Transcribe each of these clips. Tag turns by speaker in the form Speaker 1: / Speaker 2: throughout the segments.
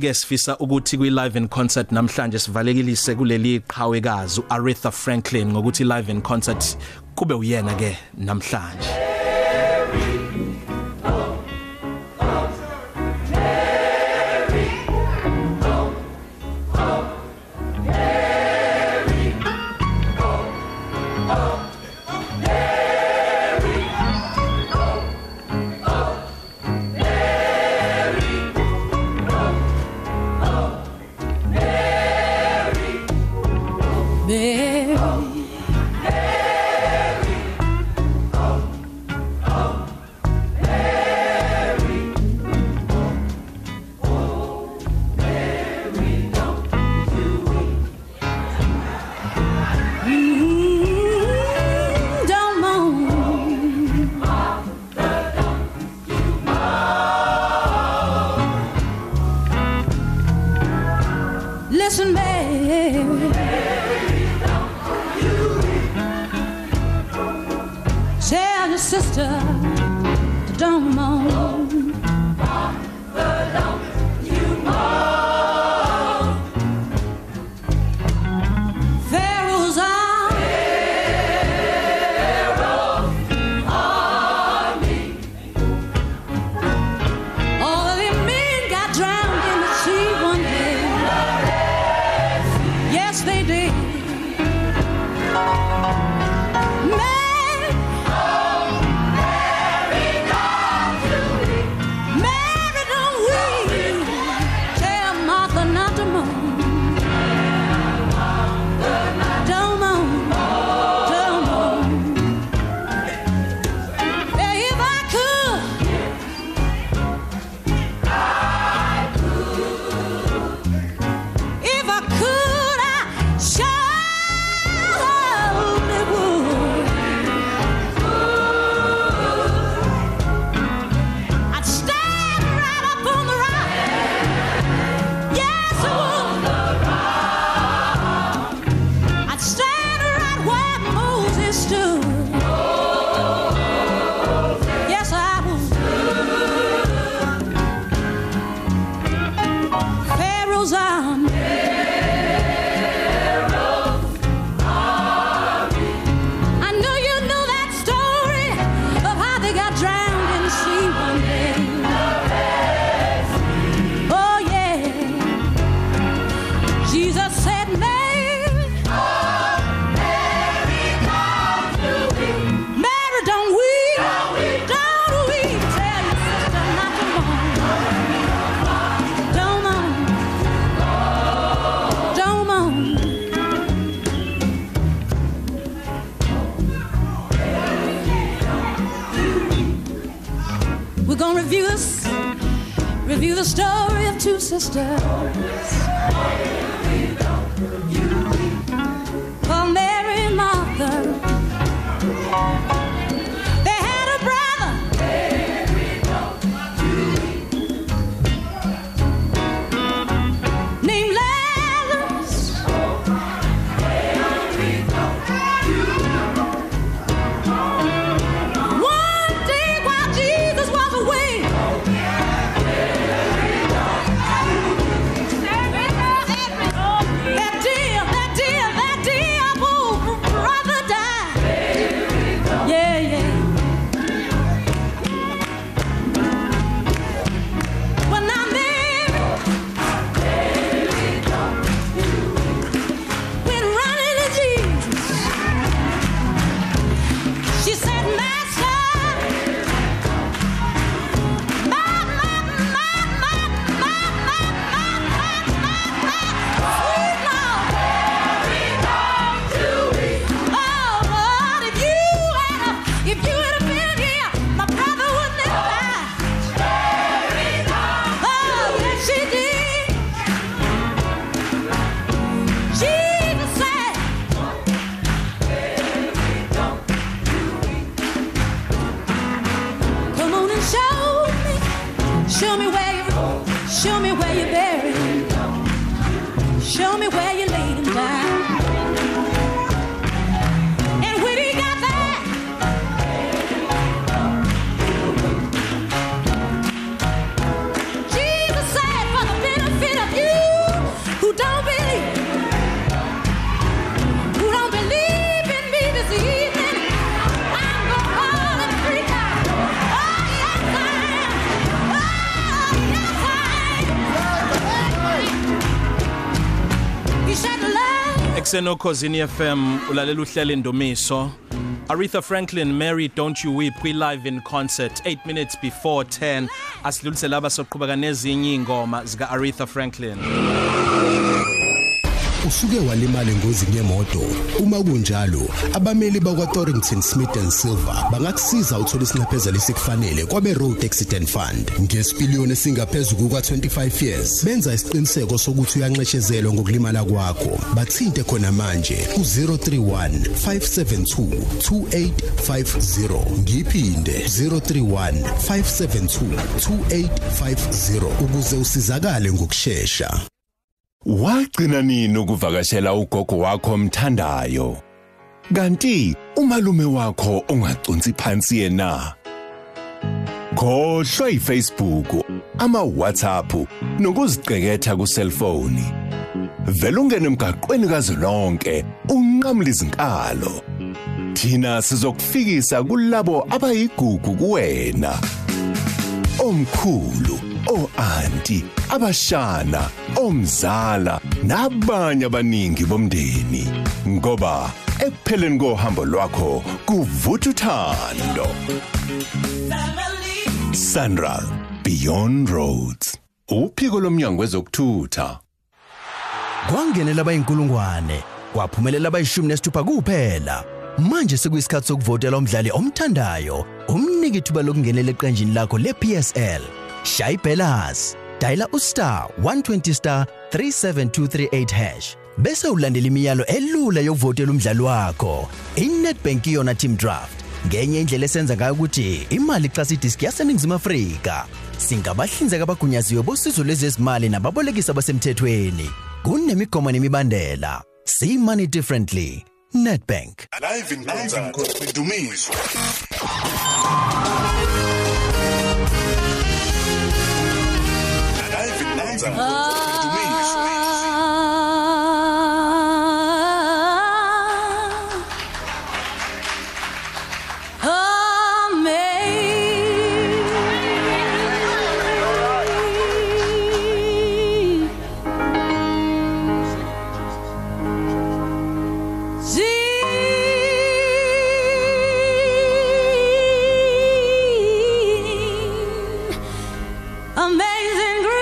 Speaker 1: ke sifisa ukuthi kwi live in concert namhlanje sivalekilise kuleli qhawekazi uAretha Franklin ngokuthi live in concert kube uyena ke namhlanje.
Speaker 2: Listen, babe. Tell your sister to don't moan. the story of two sisters.
Speaker 1: Kusenokhosini FM ulalela uhlelo Ndumiso Aretha Franklin Mary Don't You Weep kwi live in concert 8 minutes before 10 asidlulise laba soqhubeka nezinye ingoma zika Aretha Franklin.
Speaker 3: Usuke walimala engozini yemoto. Uma kunjalo abameli bakwa Torrington Smith and Silver bangakusiza uthola isinxephezelo esikufanele kwabe Road Accident Fund. Ngesipiliyoni singaphezulu kwa 25 years benza isiqiniseko sokuthi uyanxeshezelwa ngokulimala kwakho. Bathinte khona manje ku 031 572 2850 ngiphinde 031 572 2850 ukuze usizakale ngokusheshsha
Speaker 4: Wagcina nini ukuvakashela ugogo wakho omthandayo? Kanti umalume wakho ongacunsi phansi yena? Khohlwa iFacebook, ama WhatsApp nokuziqeketha ku cellphone. Vele ungene emgaqweni kazolonke unqamla izinkalo. Thina sizokufikisa kulabo abayigugu kuwena. Omkhulu o-anti abashana omzala nabanye abaningi bomndeni. Ngoba ekupheleni kohambo lwakho kuvutha uthando. Sandra Beyond Roads. Uphiko lomnyango wezokuthutha.
Speaker 5: Kwangenela abayinkulungwane kwaphumelela abayishumi nesithupha kuphela. Manje sekuyisikhathi sokuvotela umdlali omthandayo umnike ithuba lokungenela eqenjini lakho le-PSL shaya ibhelas dayila ustar 120 star 37238 hash. Bese ulandela imiyalo elula yokuvotela umdlali wakho. I-netbank iyona team draft. Ngenye indlela esenza ngayo ukuthi imali xa sidiski yaseningizimu afrika. Singabahlinzeka abagunyaziwe bosizo lwezezimali nababolekisi abasemthethweni. Kunemigomo nemibandela. See money differently. Netbank
Speaker 6: Live in concert Dumiso. Concert with Dumiso.
Speaker 2: Amazing grace.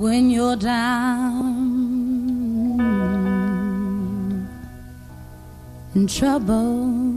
Speaker 2: When you're down in trouble.